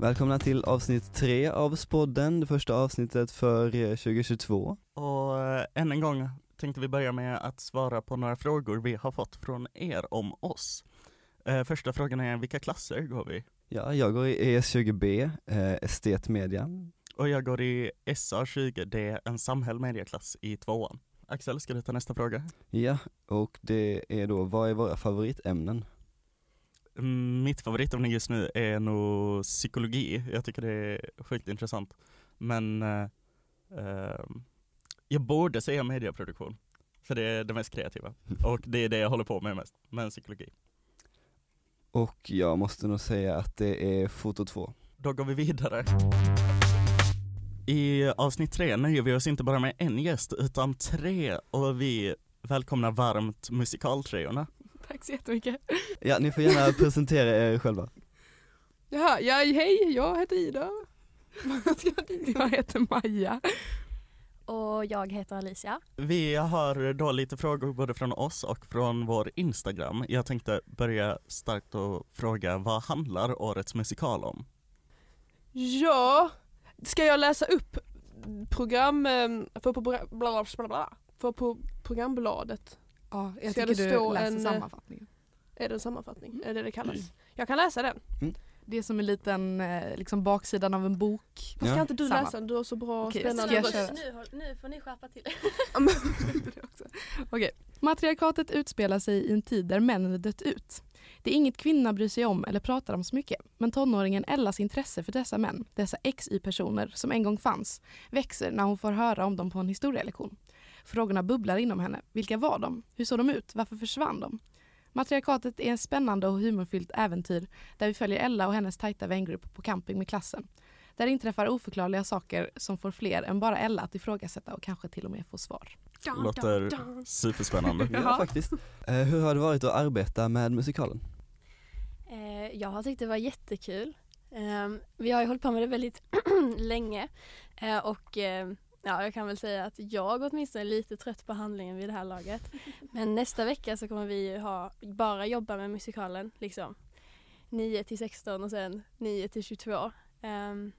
Välkomna till avsnitt tre av Spodden, det första avsnittet för 2022. Och eh, än en gång tänkte vi börja med att svara på några frågor vi har fått från er om oss. Eh, första frågan är, vilka klasser går vi? Ja, jag går i ES20B, eh, estet media. Och jag går i SA20D, en samhäll medieklass i tvåan. Axel, ska du ta nästa fråga? Ja, och det är då, vad är våra favoritämnen? Mitt favoritämne just nu är nog psykologi. Jag tycker det är sjukt intressant. Men eh, eh, jag borde säga medieproduktion. För det är det mest kreativa. Och det är det jag håller på med mest. Men psykologi. Och jag måste nog säga att det är foto 2. Då går vi vidare. I avsnitt tre nöjer vi oss inte bara med en gäst utan tre och vi välkomnar varmt musikaltreorna. Så jättemycket. Ja, ni får gärna presentera er själva. Jaha, ja, hej, jag heter Ida. jag heter Maja. Och jag heter Alicia. Vi har då lite frågor både från oss och från vår Instagram. Jag tänkte börja starkt och fråga vad handlar årets musikal om? Ja, ska jag läsa upp program, eh, för på, bla, bla, bla, för på programbladet? Ja, jag Ska tycker du läser en, eh, sammanfattningen. Är det en sammanfattning? Är det det kallas? Jag kan läsa den. Det är som en liten eh, liksom baksidan av en bok. Ja. kan inte du Samma. läsa den? Du har så bra Okej, spännande ska röst. Nu, nu får ni skärpa till Okej. Matriarkatet utspelar sig i en tid där männen dött ut. Det är inget kvinnorna bryr sig om eller pratar om så mycket. Men tonåringen Ellas intresse för dessa män, dessa XY-personer som en gång fanns, växer när hon får höra om dem på en historielektion. Frågorna bubblar inom henne. Vilka var de? Hur såg de ut? Varför försvann de? Matriarkatet är en spännande och humorfyllt äventyr där vi följer Ella och hennes tajta vängrupp på camping med klassen. Där inträffar oförklarliga saker som får fler än bara Ella att ifrågasätta och kanske till och med få svar. Låter superspännande. Ja, faktiskt. Eh, hur har det varit att arbeta med musikalen? Eh, jag har tyckt det var jättekul. Eh, vi har ju hållit på med det väldigt länge eh, och eh, ja, jag kan väl säga att jag åtminstone är lite trött på handlingen vid det här laget. Men nästa vecka så kommer vi ha, bara jobba med musikalen liksom 9 till 16 och sen 9 till 22. Ehm,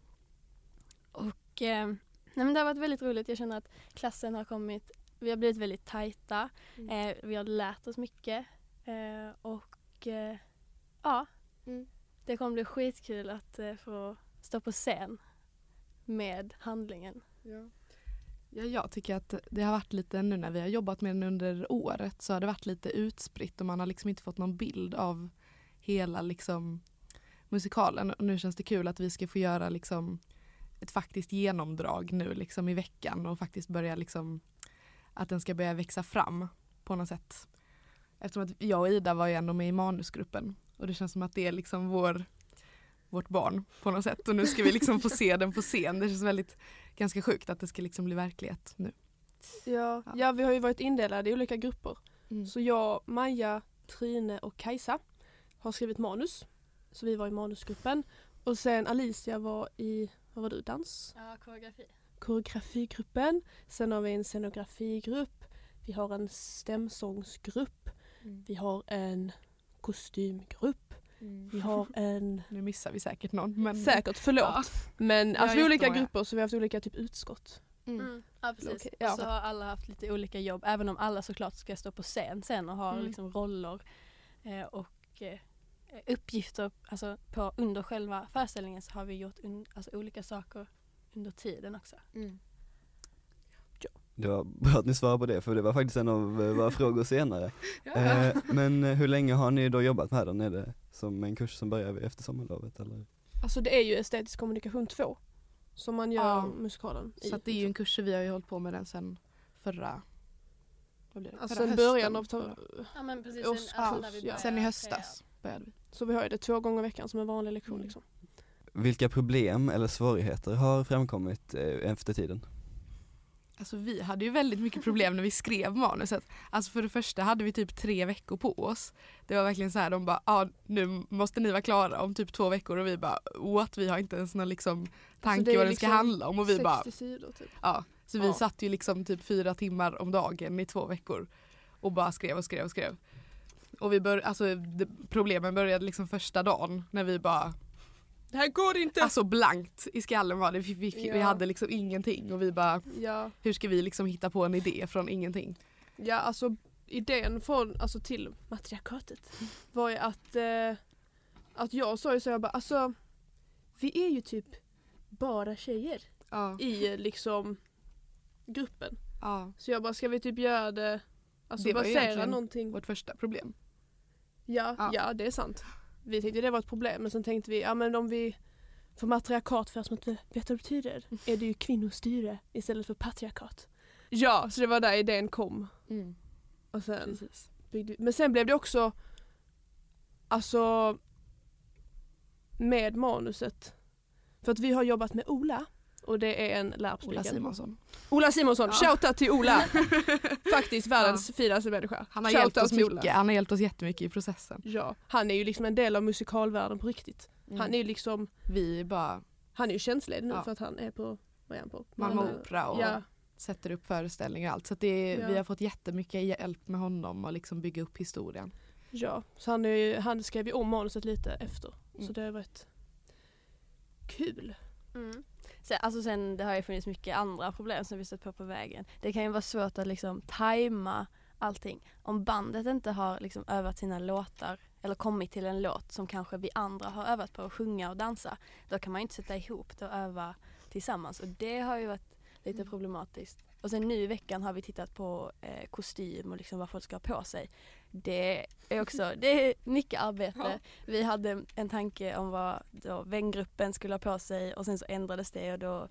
och eh, nej men det har varit väldigt roligt. Jag känner att klassen har kommit, vi har blivit väldigt tajta. Eh, vi har lärt oss mycket eh, och eh, ja, Mm. det kommer bli skitkul att eh, få stå på scen med handlingen. Ja, jag tycker att det har varit lite nu när vi har jobbat med den under året så har det varit lite utspritt och man har liksom inte fått någon bild av hela liksom musikalen. Och nu känns det kul att vi ska få göra liksom ett faktiskt genomdrag nu liksom i veckan och faktiskt börja liksom att den ska börja växa fram på något sätt. Eftersom att jag och Ida var ju ändå med i manusgruppen och det känns som att det är liksom vår, vårt barn på något sätt och nu ska vi liksom få se den på scen. Det känns väldigt ganska sjukt att det ska liksom bli verklighet nu. Ja, Ja. ja, vi har ju varit indelade i olika grupper. Mm. Så jag, Maja, Trine och Kajsa har skrivit manus. Så vi var i manusgruppen. Och sen Alicia var i, vad var du, dans? Ja, koreografi. Koreografigruppen. Sen har vi en scenografigrupp. Vi har en stämsångsgrupp. Vi har en kostymgrupp. Vi har en... Nu missar vi säkert någon. Men... Säkert, förlåt. Ja. Men Ja, alltså vi är olika grupper så vi har haft olika typ utskott. Mm. Mm. Ja precis. Okej, ja. Och så har alla haft lite olika jobb även om alla såklart ska stå på scen sen och ha Mm. liksom roller eh, och eh, uppgifter alltså på, under själva föreställningen så har vi gjort un, alltså, olika saker under tiden också. Det var bra att ni svarade på det, för det var faktiskt en av våra frågor senare. Eh, men eh, hur länge har ni då jobbat med den? Är det som en kurs som börjar efter sommarlovet eller? Alltså det är ju estetisk kommunikation 2 som man gör Ja. musikalen i. Så att det är ju en kurs, vi har ju hållit på med den sen förra, det? Alltså sen början av Ja men precis. Års- sen, alltså, ja, Sen i höstas började vi. Så vi har ju det två gånger i veckan som en vanlig lektion Mm. liksom. Vilka problem eller svårigheter har framkommit eh, efter tiden? Alltså vi hade ju väldigt mycket problem när vi skrev manuset. Alltså för det första hade vi typ tre veckor på oss. Det var verkligen så här, de bara, ja ah, nu måste ni vara klara om typ två veckor och vi bara, what? Vi har inte ens någon liksom tanke det är vad det ska liksom handla om och vi bara, 60 sidor typ. ja. Så vi Ja. satt ju liksom typ fyra timmar om dagen i två veckor och bara skrev och skrev och skrev. Och vi bör, alltså det, problemen började liksom första dagen när vi bara Det här går inte! Alltså blankt i skallen var det. Vi, vi, vi Ja. hade liksom ingenting och vi bara ja, hur ska vi liksom hitta på en idé från ingenting? ja, alltså idén från, alltså till matriarkatet var ju att, eh, att jag sa ju så jag bara alltså vi är ju typ bara tjejer Ja. i liksom gruppen. ja. Så jag bara, ska vi typ göra det, alltså Det var basera egentligen någonting. Vårt första problem. Ja, Ja. ja. det är sant. Vi tänkte det var ett problem men sen tänkte vi, ja men om vi för matriarkat för er som inte vet vad det betyder är det ju kvinnostyre istället för patriarkat. Ja, så det var där idén kom. Och sen byggde. Men sen blev det också alltså med manuset. För att vi har jobbat med Ola och det är en Ola lärarpspreken. Simonsson. Ola Simonsson, Ja. shoutout till Ola! Faktiskt världens finaste människa. Han har, Shoutout hjälpt oss Ola. mycket. han har hjälpt oss jättemycket i processen. Ja, han är ju liksom en del av musikalvärlden på riktigt. Mm. Han är ju liksom, Vi bara han är ju tjänstledig nu Ja. för att han är på, vad är han på? Malmö Opera och Ja, sätter upp föreställningar och allt. Så att det är, Ja. vi har fått jättemycket hjälp med honom och liksom bygga upp historien. ja, så han, är, han skrev ju om manuset lite efter. Mm. Så det har varit kul. Sen, alltså sen det har ju funnits mycket andra problem som vi stött på på vägen. Det kan ju vara svårt att liksom tajma allting. Om bandet inte har liksom övat sina låtar eller kommit till en låt som kanske vi andra har övat på att sjunga och dansa. Då kan man ju inte sätta ihop det och öva tillsammans och det har ju varit lite Mm. problematiskt. Och sen nu i veckan har vi tittat på eh, kostym och liksom vad folk ska ha på sig. Det är också, det är mycket arbete. Vi hade en tanke om vad då vängruppen skulle ha på sig och sen så ändrades det och då,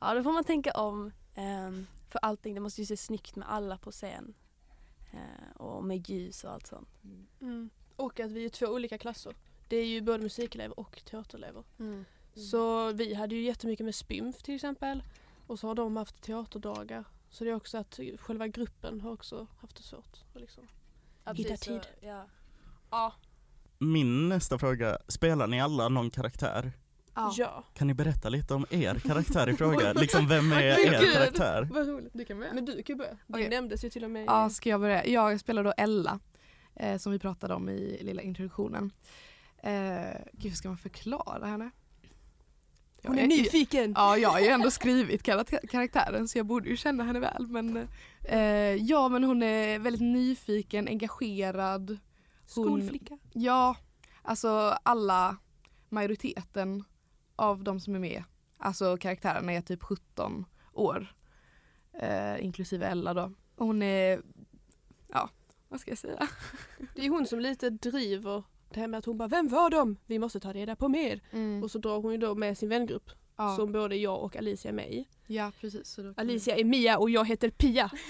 ja då får man tänka om. ehm, för allting, det måste ju se snyggt med alla på scen. Eh, och med ljus och allt sånt. Mm. Och att vi är två olika klasser. Det är ju både musikelever och teaterelever. Mm. Så vi hade ju jättemycket med Spymf till exempel. Och så har de haft teaterdagar. Så det är också att själva gruppen har också haft det svårt. Liksom. Ja, Hitta så- tid. Ja. Ja. Min nästa fråga, spelar ni alla någon karaktär? ja. Kan ni berätta lite om er karaktär i fråga? Liksom vem är er karaktär? Vad roligt. Du kan börja. Men du kan börja. Det Okej. nämndes ju till och med. Ja, ska jag börja? Jag spelar då Ella, eh, som vi pratade om i lilla introduktionen. Eh, gud, ska man förklara henne? Hon är Jag- nyfiken. Ja, jag har ju ändå skrivit karaktären så jag borde ju känna henne väl. Men, eh, ja, men hon är väldigt nyfiken, engagerad. Hon, Skolflicka. ja, alltså alla, majoriteten av de som är med, alltså karaktärerna är typ 17 år. Eh, inklusive Ella då. Hon är, ja, vad ska jag säga? Det är hon som lite driver det här med att hon bara, vem var de? Vi måste ta reda på mer. Och så drar hon ju då med sin vängrupp ja, som både jag och Alicia är med i. ja, precis. Så då kan Alicia är Mia och jag heter Pia.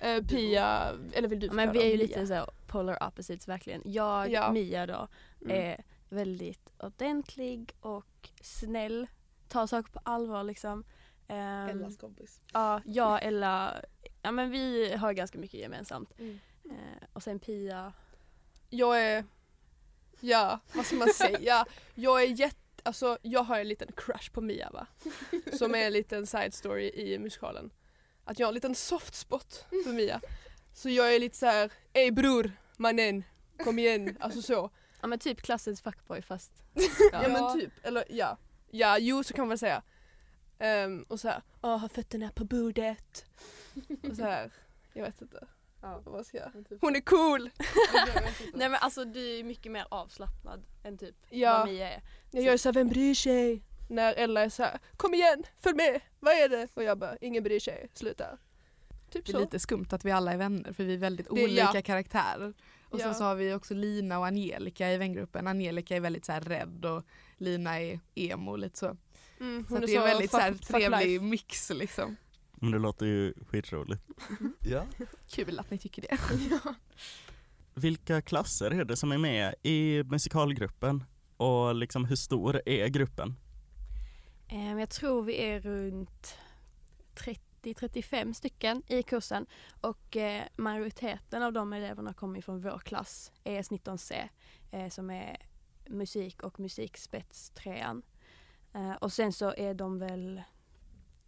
Eh, eh, Pia, eller vill du Ja, Men vi är ju Mia? lite så polar opposites verkligen. Jag, Ja. Mia då, Mm. är väldigt ordentlig och snäll. Tar saker på allvar liksom. Ehm, Ellas kompis. Ja, jag Ella, ja men vi har ganska mycket gemensamt. Mm. Eh, och sen Pia, Jag är, ja vad ska man säga? Jag är jätte, alltså jag har en liten crush på Mia va? Som är en liten side story i musikalen. Att jag har en liten soft spot för Mia. Så jag är lite så här, ey bror, mannen, kom igen, alltså så. ja men typ klassens fuckboy fast Ja, men typ, eller ja. Ja, jo så kan man säga. Ehm, och så här, åh, ha fötterna på bordet. Och så här, jag vet inte. Ja. Vad ska jag? typ. Hon är cool! Nej men alltså du är mycket mer avslappnad än typ Ja. vad Mia är. Jag gör såhär, vem bryr sig? När Ella är såhär, kom igen, följ med, vad är det? Och jag bara, ingen bryr sig, sluta. Typ Det är så. lite skumt att vi alla är vänner för vi är väldigt Det- olika ja. karaktärer. Och Ja. sen så har vi också Lina och Angelica i vängruppen. Angelica är väldigt så här rädd och Lina är emo lite så. Mm, Så att det är en väldigt så här, trevlig mix liksom. Men det låter ju skitroligt. Ja. Kul att ni tycker det. Vilka klasser är det som är med i musikalgruppen? Och liksom hur stor är gruppen? Ehm, jag tror vi är runt 30-35 stycken i kursen och eh, majoriteten av de eleverna kommer från vår klass, ES19C, eh, som är musik och musikspets trean. Eh, och sen så är de väl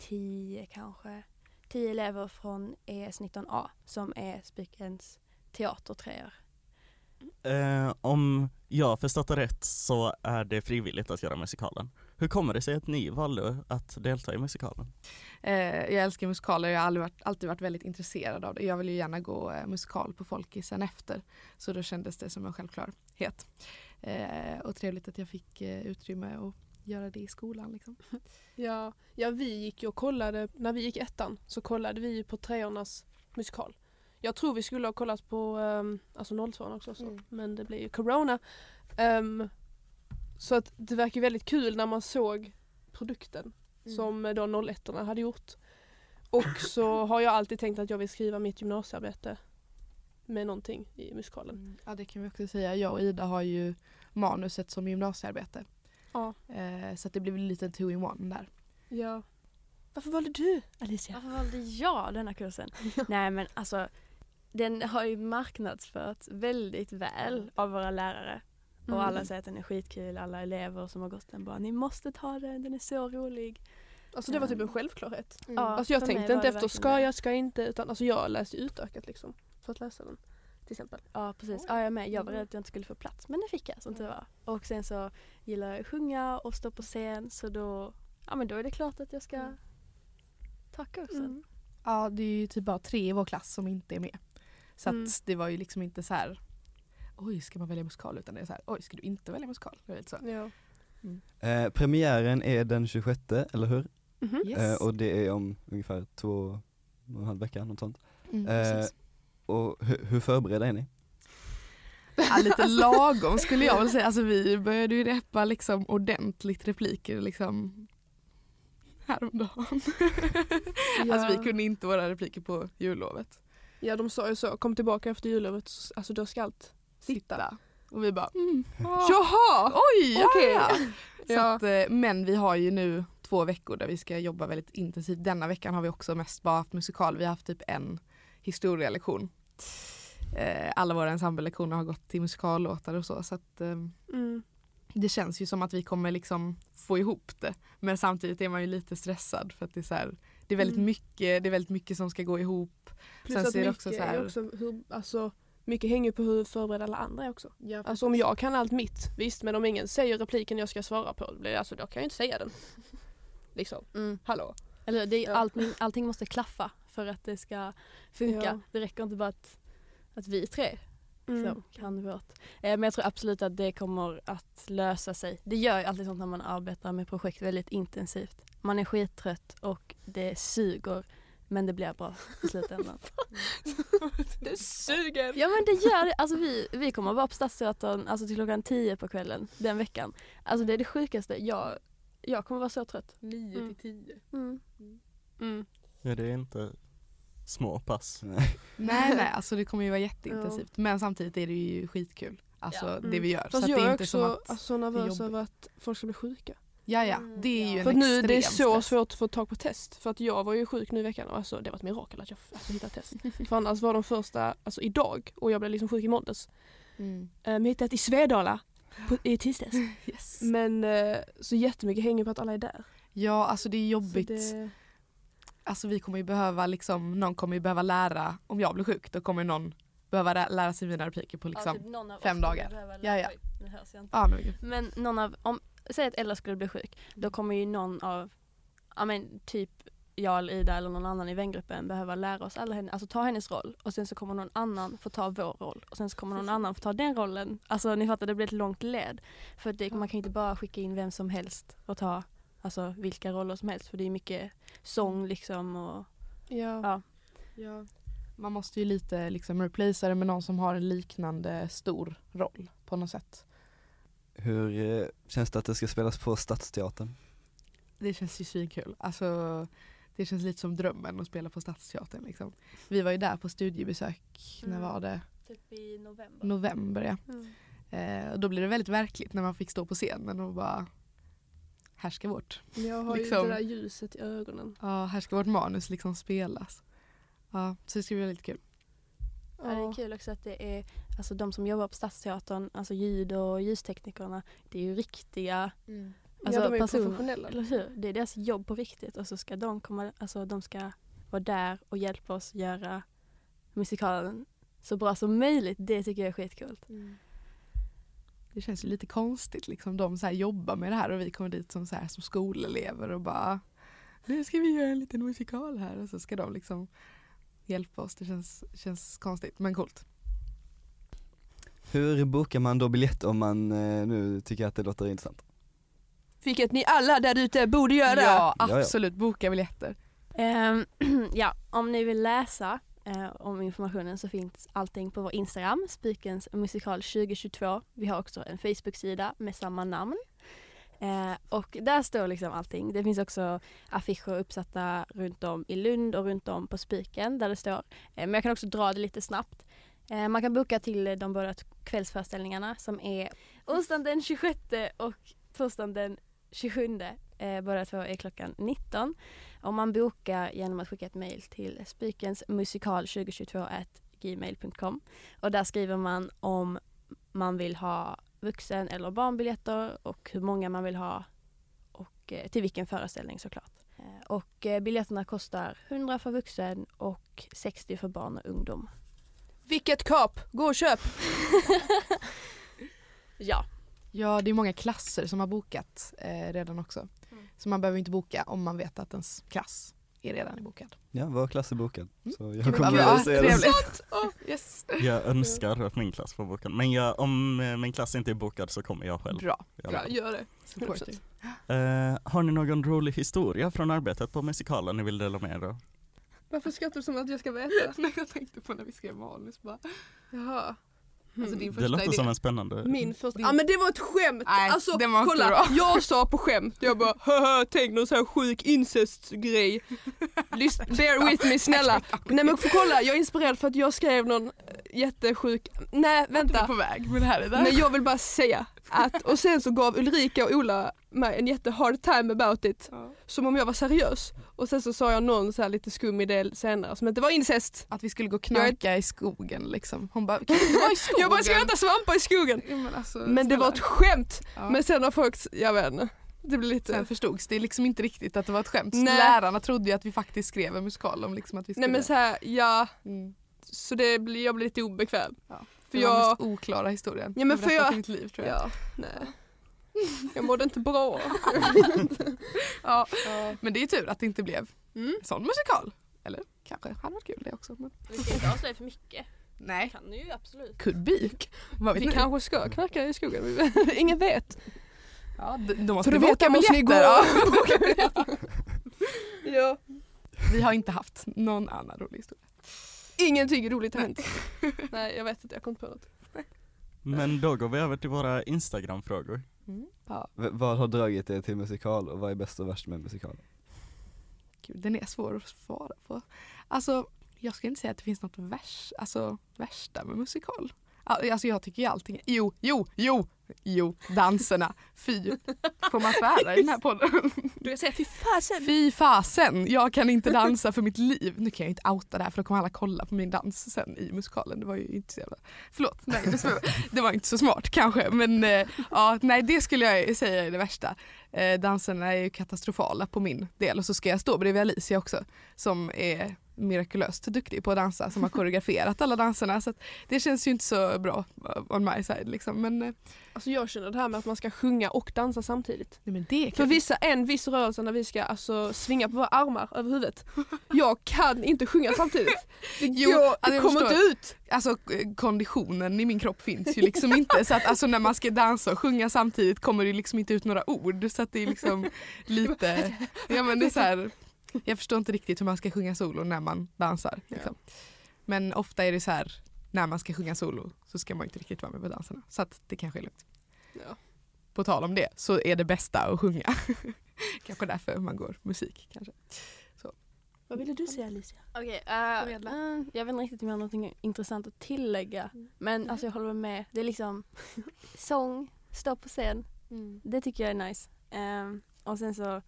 10 kanske, 10 elever från ES19A som är Spikens teatertreor. Eh, om jag förstått det rätt så är det frivilligt att göra musikalen. Hur kommer det sig att ni valde att delta i musikalen? Eh, jag älskar musikaler, jag har aldrig varit, alltid varit väldigt intresserad av det. Jag vill ju gärna gå eh, musikal på Folkisen efter. Så då kändes det som en självklarhet. Eh, och trevligt att jag fick eh, utrymme att göra det i skolan. Liksom. Ja, ja, vi gick ju och kollade, när vi gick ettan så kollade vi på treornas musikal. Jag tror vi skulle ha kollat på um, alltså 02 också så, Mm. men det blev ju corona. Ehm, så att det verkar väldigt kul när man såg produkten Mm. som eh, då 01 hade gjort. Och så har jag alltid tänkt att jag vill skriva mitt gymnasiearbete med någonting i musikalen. Mm. Ja det kan vi också säga. Jag och Ida har ju manuset som gymnasiearbete. Ja. Eh, så att det blev en liten two in one där. ja. Varför valde du Alicia? Varför valde jag denna kursen? Nej men alltså den har ju marknadsförts väldigt väl av våra lärare. Mm. Och alla säger att den är skitkul, alla elever som har gått den bara ni måste ta den, den är så rolig. Alltså det var typ en självklart. Ja, Alltså jag tänkte inte efter, ska jag, ska jag inte? Utan alltså jag läste utökat liksom. För att läsa den. Till exempel. Ja precis, ja, jag är med. Jag var Mm. rädd att jag inte skulle få plats men det fick jag som tur var. Och sen så gillar jag att sjunga och stå på scen så då, ja men då är det klart att jag ska Mm. ta kursen. Ja det är ju typ bara tre i vår klass som inte är med. Så att Mm. det var ju liksom inte så här. Oj ska man välja musikal? Utan det är så här, oj ska du inte välja musikal? Det är så. Ja. Eh, premiären är den 26, eller hur? Mhm. Yes. Eh, och det är om ungefär två och en halv vecka, något sånt. Mm, Eh, precis. Och hur, hur förberedda är ni? Ja, lite lagom skulle jag väl säga. Alltså vi började ju reppa liksom ordentligt repliker liksom häromdagen. Alltså vi kunde inte våra repliker på jullovet. Ja de sa ju så, kom tillbaka efter jullovet, alltså då ska allt sitta. Och vi bara mm, ja. Jaha! Oj, ja, Okej. ja. Så Ja. att, eh, men vi har ju nu två veckor där vi ska jobba väldigt intensivt. Denna veckan har vi också mest bara haft musikal. Vi har haft typ en historielektion. Eh, alla våra ensemblelektioner har gått till musikallåtar och så. så att, eh, Mm. det känns ju som att vi kommer liksom få ihop det. Men samtidigt är man ju lite stressad för att det är så här, det är väldigt Mm. mycket, det är väldigt mycket som ska gå ihop. Plus Sen att mycket också så är här- också hur, alltså mycket hänger på hur förberedda alla andra är också. Ja, Alltså om jag kan allt mitt, visst men om ingen säger repliken jag ska svara på, alltså, då kan jag inte säga den. Liksom, Mm. hallå. Eller det är, allting, allting måste klaffa för att det ska funka. Ja. Det räcker inte bara att, att vi tre Mm. som kan vårt. Eh, men jag tror absolut att det kommer att lösa sig. Det gör ju alltid sånt när man arbetar med projekt väldigt intensivt. Man är skittrött och det suger men det blir bra i slutändan. Det suger! Ja men det gör det. Alltså vi, vi kommer vara på Stadsteatern alltså till klockan 10 på kvällen den veckan. Alltså det är det sjukaste. Jag, jag kommer vara så trött. 9 Mm. till 10. Mm. Mm. Ja, det är inte små pass. Nej. Nej nej, alltså det kommer ju vara jätteintensivt. Men samtidigt är det ju skitkul. Alltså Ja. det vi gör. Fast så att jag det är är inte som också att, alltså, nervös över att folk ska bli sjuka. ja ja, Mm, det är ju ja. en För nu det är så stress. svårt att få tag på test. För att jag var ju sjuk nu i veckan och alltså, det var ett mirakel att jag alltså, hittade test. För annars var de första alltså, idag och jag blev liksom sjuk i måndags. Mm. Um, jag hittade ett i Svedala på, i tisdags. Yes. Men eh, så jättemycket hänger på att alla är där. Ja alltså det är Så jobbigt. det, Alltså vi kommer ju behöva liksom, någon kommer ju behöva lära, om jag blir sjuk då kommer någon behöva lä- lära sig mina repliker på liksom, Ja, typ någon av fem dagar. Ja, ja. Nu hörs jag inte. ja men. Men någon av, om, säg att Ella skulle bli sjuk, då kommer ju någon av, ja men typ jag eller Ida eller någon annan i vängruppen behöva lära oss alla henne, alltså ta hennes roll och sen så kommer någon annan få ta vår roll och sen så kommer någon annan få ta den rollen. Alltså ni fattar, det blir ett långt led. För det, man kan ju inte bara skicka in vem som helst och ta alltså vilka roller som helst för det är mycket sång liksom och ja. Ja. Ja. Man måste ju lite liksom replacea det med någon som har en liknande stor roll på något sätt. Hur eh, känns det att det ska spelas på Stadsteatern? Det känns ju svinkul. Alltså, det känns lite som drömmen att spela på Stadsteatern. Liksom. Vi var ju där på studiebesök, när Mm. var det? typ i november. November ja. Mm. Eh, och då blir det väldigt verkligt när man fick stå på scenen och bara här ska vårt, Jag har Liksom. ju det där ljuset i ögonen. ja, här ska vårt manus liksom spelas. Ja, så det ska bli väldigt kul. Ja, det är kul också att det är, alltså de som jobbar på Stadsteatern, alltså ljud och ljusteknikerna, det är ju riktiga Alltså, ja, de är ju person- professionella. Eller hur? Det är deras jobb på riktigt och så ska de komma, alltså de ska vara där och hjälpa oss göra musikalen så bra som möjligt. Det tycker jag är skitcoolt. Det känns ju lite konstigt liksom. De så här jobbar med det här och vi kommer dit som, så här, som skolelever och bara nu ska vi göra en liten musikal här och så ska de liksom hjälpa oss. Det känns, känns konstigt men coolt. Hur bokar man då biljetter om man eh, nu tycker att det låter intressant? Vilket ni alla där ute borde göra. Ja absolut, boka biljetter. Ehm, ja, om ni vill läsa eh, om informationen så finns allting på vår Instagram, Spikens musikal 2022. Vi har också en Facebook-sida med samma namn. Eh, och där står liksom allting. Det finns också affischer uppsatta runt om i Lund och runt om på Spiken där det står. Eh, men jag kan också dra det lite snabbt. Eh, man kan boka till de båda kvällsföreställningarna som är onsdagen den 26 och torsdagen den 27. Eh, båda två är klockan 19. Om man bokar genom att skicka ett mejl till spikensmusikal2022gmail.com och där skriver man om man vill ha vuxen eller barnbiljetter och hur många man vill ha och eh, till vilken föreställning såklart. Eh, Och eh, biljetterna kostar 100 för vuxen och 60 för barn och ungdom. Vilket kap! Gå och köp! Ja, Ja det är många klasser som har bokat eh, redan också. Mm. Så man behöver inte boka om man vet att ens klass är redan bokad. Ja, vår klass är bokad. Mm. Så jag kommer bra. se det. Trevligt. Oh, yes. Jag önskar att min klass får bokad. Men jag, om eh, min klass inte är bokad så kommer jag själv. Bra, Bra, gör det. Eh, har ni någon rolig historia från arbetet på musikalen ni vill dela med er av? Varför skrattar du som att jag ska veta? Nej jag tänkte på när vi skrev manus bara. Jaha. Alltså din Det första låter idé. som en spännande... Min första, ja men det var ett skämt! Nej, alltså det kolla, bra. jag sa på skämt, jag bara haha tänk någon sån här sjuk incest-grej. Bear with me snälla. Nej men för kolla, jag är inspirerad för att jag skrev någon eh, jättesjuk, nej Du är vänta. på väg men det här är där. Men jag vill bara säga att, och sen så gav Ulrika och Ola mig en jätte hard time about it. Ja. Som om jag var seriös. Och sen så sa jag någon så lite skum idé senare som det var incest. Att vi skulle gå och knarka i skogen liksom. Hon bara, kan inte vara i skogen? Jag bara, ska jag äta svampar i skogen? Ja, men, alltså, Men det var ett skämt. Ja. Men sen har folk, jag vet inte. Det blir lite... Sen förstods det liksom inte riktigt att det var ett skämt. Nej. Lärarna trodde ju att vi faktiskt skrev en musikal om liksom att vi skulle... Nej men så här, ja, mm. så det blir, jag blir lite obekväm. Ja. För det var jag, mest oklara historien. Ja, men för jag- i mitt liv tror jag. ja, nej. Jag mådde inte bra. Ja. Men det är tur att det inte blev Mm. sån musikal. Eller kanske hade varit kul det också. Men... vi ska inte avslöja för mycket. Nej. Kan ni ju absolut. Could be. Vad vet Vi ni? kanske ska knarka i skogen, ingen vet. Ja, d- då måste För vi att boka veta måste ni biljetter. gå. Ja. Ja. Vi har inte haft någon annan rolig historia. Ingenting roligt har hänt. Nej jag vet inte, jag kom inte på något. Men då går vi över till våra Instagram-frågor. Ja, V- vad har dragit er till musikal och vad är bäst och värst med musikal? gud, den är svår att svara på. Alltså, jag ska inte säga att det finns något värst, alltså, värsta med musikal. All- Alltså jag tycker ju allting, jo, jo, jo, jo, danserna, fy. Får man svära i den här podden? Du säga fy fasen. Fy fasen, jag kan inte dansa för mitt liv. Nu kan jag inte outa det här för då kommer alla kolla på min dans sen i musikalen. Det var ju inte så jävla... Förlåt, nej, det, det var inte så smart kanske men eh, ja, nej det skulle jag säga är det värsta. Eh, danserna är ju katastrofala på min del och så ska jag stå bredvid Alicia också som är mirakulöst duktig på att dansa som har koreograferat alla danserna så att det känns ju inte så bra on my side liksom men, eh, Alltså jag känner det här med att man ska sjunga och dansa samtidigt. nej, men det För vissa, en viss rörelse när vi ska alltså svinga på våra armar över huvudet. Jag kan inte sjunga samtidigt. Det, Jo, går, alltså det jag kommer förstår. inte ut. alltså konditionen i min kropp finns ju liksom inte så att alltså när man ska dansa och sjunga samtidigt kommer det liksom inte ut några ord så att det är liksom lite, ja men det är så här, jag förstår inte riktigt hur man ska sjunga solo när man dansar. Liksom. Men ofta är det så här när man ska sjunga solo så ska man inte riktigt vara med på danserna så att det kanske är lugnt. Ja. På tal om det så är det bästa att sjunga. kanske därför man går musik kanske. Vad ville du säga Alicia? Okej, eh, Förmedla. mm, jag vet inte riktigt om jag har något intressant att tillägga. Men alltså jag håller med. Det är liksom sång, stå på scen. Det tycker jag är nice. Ehm, och sen så,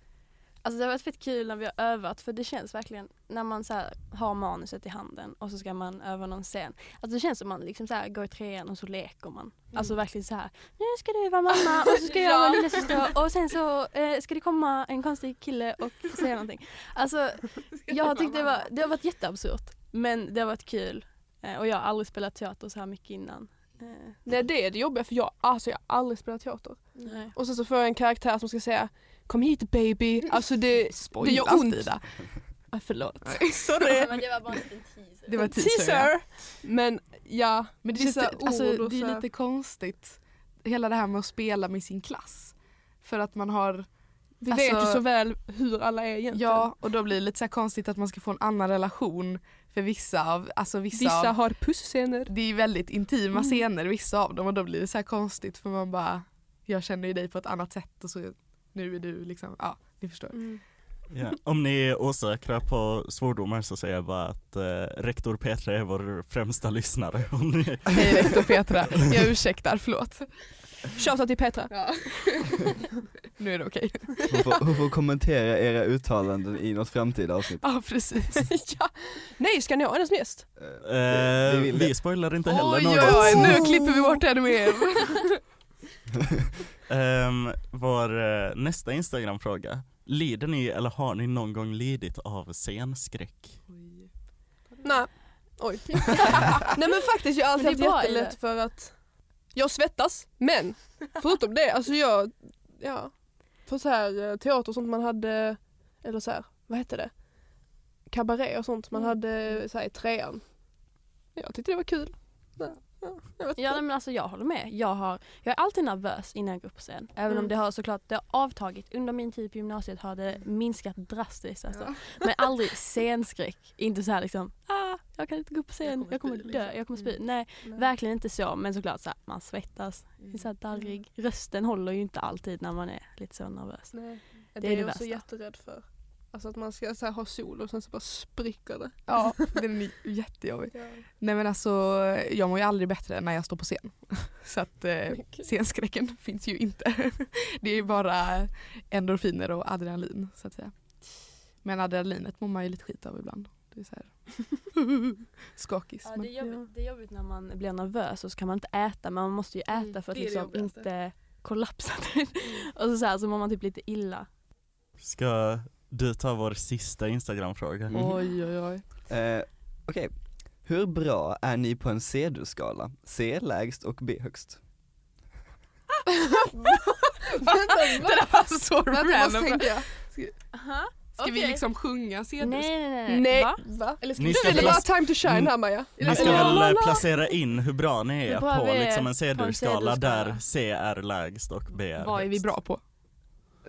alltså det har varit fett kul när vi har övat för det känns verkligen när man så har manuset i handen och så ska man öva någon scen. Alltså det känns som man liksom så här går i trean och så leker man. Alltså verkligen så här. nu ska du vara mamma och så ska jag vara Ja. lillasyster och sen så eh, ska det komma en konstig kille och säga någonting. Alltså jag tyckte det, var, det har varit jätteabsurt men det har varit kul. Eh, och jag har aldrig spelat teater så här mycket innan. Eh, Nej det är det jobbiga för jag, alltså jag har aldrig spelat teater. nej. Och sen så får jag en karaktär som ska säga Kom hit baby, alltså det, det gör ont. Ida. Ah, förlåt. Ja, men det var bara en teaser. Det var teaser. ja. Teaser! Men ja, Men det, känns, vissa alltså, ord och det är lite konstigt, hela det här med att spela med sin klass. För att man har, vi Alltså- vet ju så väl hur alla är egentligen. ja och då blir det lite så här konstigt att man ska få en annan relation för vissa av, alltså vissa, Vissa av, har pusscener. det är väldigt intima Mm. scener vissa av dem och då blir det så här konstigt för man bara, jag känner ju dig på ett annat sätt och så nu är du liksom, ja ni förstår. Mm. Ja. Om ni är osäkra på svordomar så säger jag bara att eh, rektor Petra är vår främsta lyssnare. Om ni, Hej rektor Petra, jag ursäktar, förlåt. Shoutout till Petra. Nu är det okej. Hon får, hon får kommentera era uttalanden i något framtida avsnitt. Ja precis. ja. Nej, ska ni ha hennes gäst? Eh, eh, vi vi spoilar inte heller Oj något. oj nu klipper vi bort ännu mer. Ehm, vår eh, nästa Instagram-fråga. Lider ni eller har ni någon gång lidit av scenskräck? Nej. Oj. Nej men faktiskt jag har alltid det haft jättelätt för att jag svettas, men förutom det, alltså jag, ja, för så här eh, teater och sånt man hade, eller så här, vad hette det? Kabaré och sånt man Mm. hade så här, i trean. Jag tyckte det var kul. Ja, ja, jag Ja nej, men alltså jag håller med. Jag, har, jag är alltid nervös innan jag går på scen. Även Mm. om det har såklart det har avtagit. Under min tid på gymnasiet har det minskat drastiskt. Alltså. Men aldrig scenskräck. Inte så här liksom, ah, jag kan inte gå på scen, jag kommer, spy, dö, liksom. jag kommer spy. Mm. Nej, verkligen inte så. Men såklart så här, man svettas, är så här darrig. Rösten håller ju inte alltid när man är lite så nervös. Nej. Det Det är är det jag också värsta. jätterädd för. Alltså att man ska så här, ha sol och sen så bara spricker det. Ja, den är jättejobbig. Nej men alltså jag mår ju aldrig bättre när jag står på scen. Så att eh, scenskräcken finns ju inte. Det är ju bara endorfiner och adrenalin så att säga. Men adrenalinet mår man ju lite skit av ibland. Det är så här skakis. Ja, det, är jobbigt, det är jobbigt när man blir nervös och så kan man inte äta men man måste ju äta Mm, för att det det liksom inte kollapsa. typ. och så, så, här, så mår man typ lite illa. Ska du ta vår sista Instagram-fråga? Mm. Oj oj oj. Eh, Okej, hur bra är ni på en C-skala? C lägst och B högst? Det där var så Vänta, random. tänka. Ska vi liksom sjunga CD? Nej nej nej. Nej, Va? va? Eller ska Ni du ska ville plas- bara time to shine här Maja. Ni ska väl eh, placera in hur bra ni är på liksom en C-skala. där C är lägst och B är Vad är vi högst. bra på?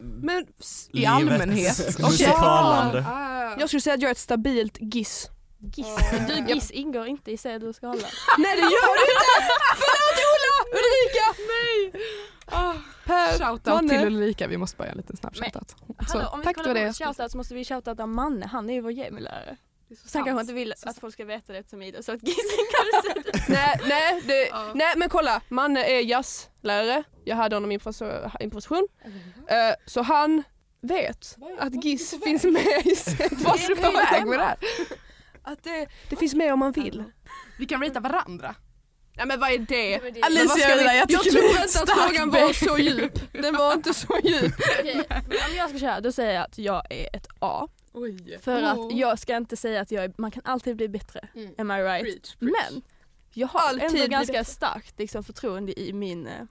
Men s- I Livet, allmänhet? Okej. musikalande. Ah. jag skulle säga att jag är ett stabilt giss. Giss. Du Giss ingår inte i C du ska hålla. Nej det gör du inte! Förlåt Ola! Ulrika! Nej! Ah. Per, Shoutout Manne. till Ulrika, vi måste bara göra en liten snabb Men, shoutout. Hallå, om vi tack det var kolla det. på shoutout så måste vi shoutouta Manne, han är ju vår gemilärare. Så han kanske inte vill Så att folk ska veta det eftersom Ida sa att Giss ingår i C. Nej, nej, det, Ja. nej men kolla, Manne är jazzlärare, jag hade honom i improvisation, improvisation. Eh, så han vet att Giss finns med i Vart är väg med det här? Att det, det finns med om man vill. Vi kan rata varandra. Nej men vad är det? Det- vad ska Alicia, vi- jag jag tror inte att frågan var så djup. Den var inte så djup. Okej, men om jag ska köra då säger jag att jag är ett A. Oj. För att jag ska inte säga att jag är, man kan alltid bli bättre. Mm. Am I right? Preach, preach. Men jag har Alltid ändå ganska bättre. starkt liksom, förtroende i min eh,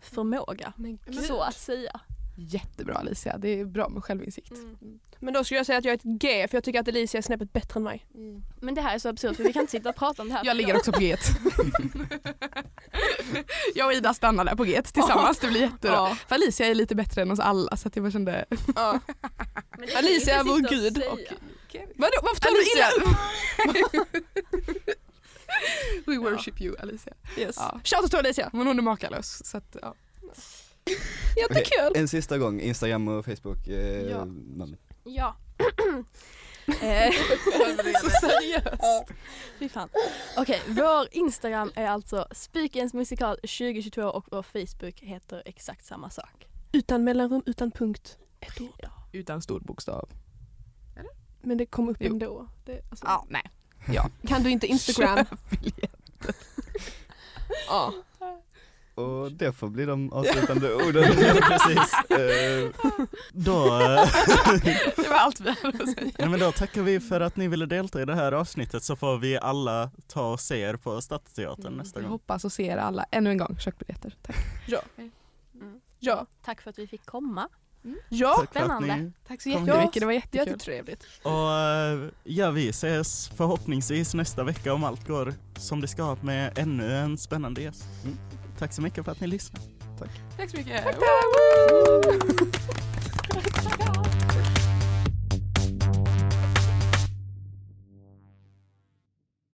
förmåga. Men, Så att säga. Jättebra Alicia, det är bra med självinsikt. Mm. men då skulle jag säga att jag är ett G för jag tycker att Alicia är snäppet bättre än mig. Men det här är så absurt för vi kan inte sitta och prata om det här. Jag ligger också på G. jag och Ida stannar där på G tillsammans, det blir jättebra. Ja. För Alicia är lite bättre än oss alla så att jag bara kände... Ja. Alicia är vår gud. och. Vadå, varför tar du illa upp? We worship you Alicia. Yes. Ja. Shoutout till Alicia. Men hon är makalös så att, ja. Jättekul. En sista gång, Instagram och Facebook. Eh, Ja. namn. Ja. Eh, Så seriöst. Fy fan. Okej, vår Instagram är alltså Spikens musikal 2022 och vår Facebook heter exakt samma sak. Utan mellanrum, utan punkt. Ett ord. Ja. Utan stor bokstav. Men det kom upp Jo. ändå. Det, alltså, Ja, nej. Kan du inte Instagram? Biljetter. ja. Och det får bli de avslutande orden. Precis. Eh, Då, Det var allt vi hade att säga. nej, men då tackar vi för att ni ville delta i det här avsnittet så får vi alla ta och se er på Stadsteatern nästa Jag gång. hoppas att se er alla ännu en gång. Köpbiljetter. Tack. Mm. Ja, Tack för att vi fick komma. ja, Tack Spännande. ni Tack så Kom jättemycket. Det var jättekul. jättetrevligt. Och eh, ja, vi ses förhoppningsvis nästa vecka om allt går som det ska med ännu en spännande gäst. Mm. Tack så mycket för att ni lyssnade. Tack så mycket. Tack, tack.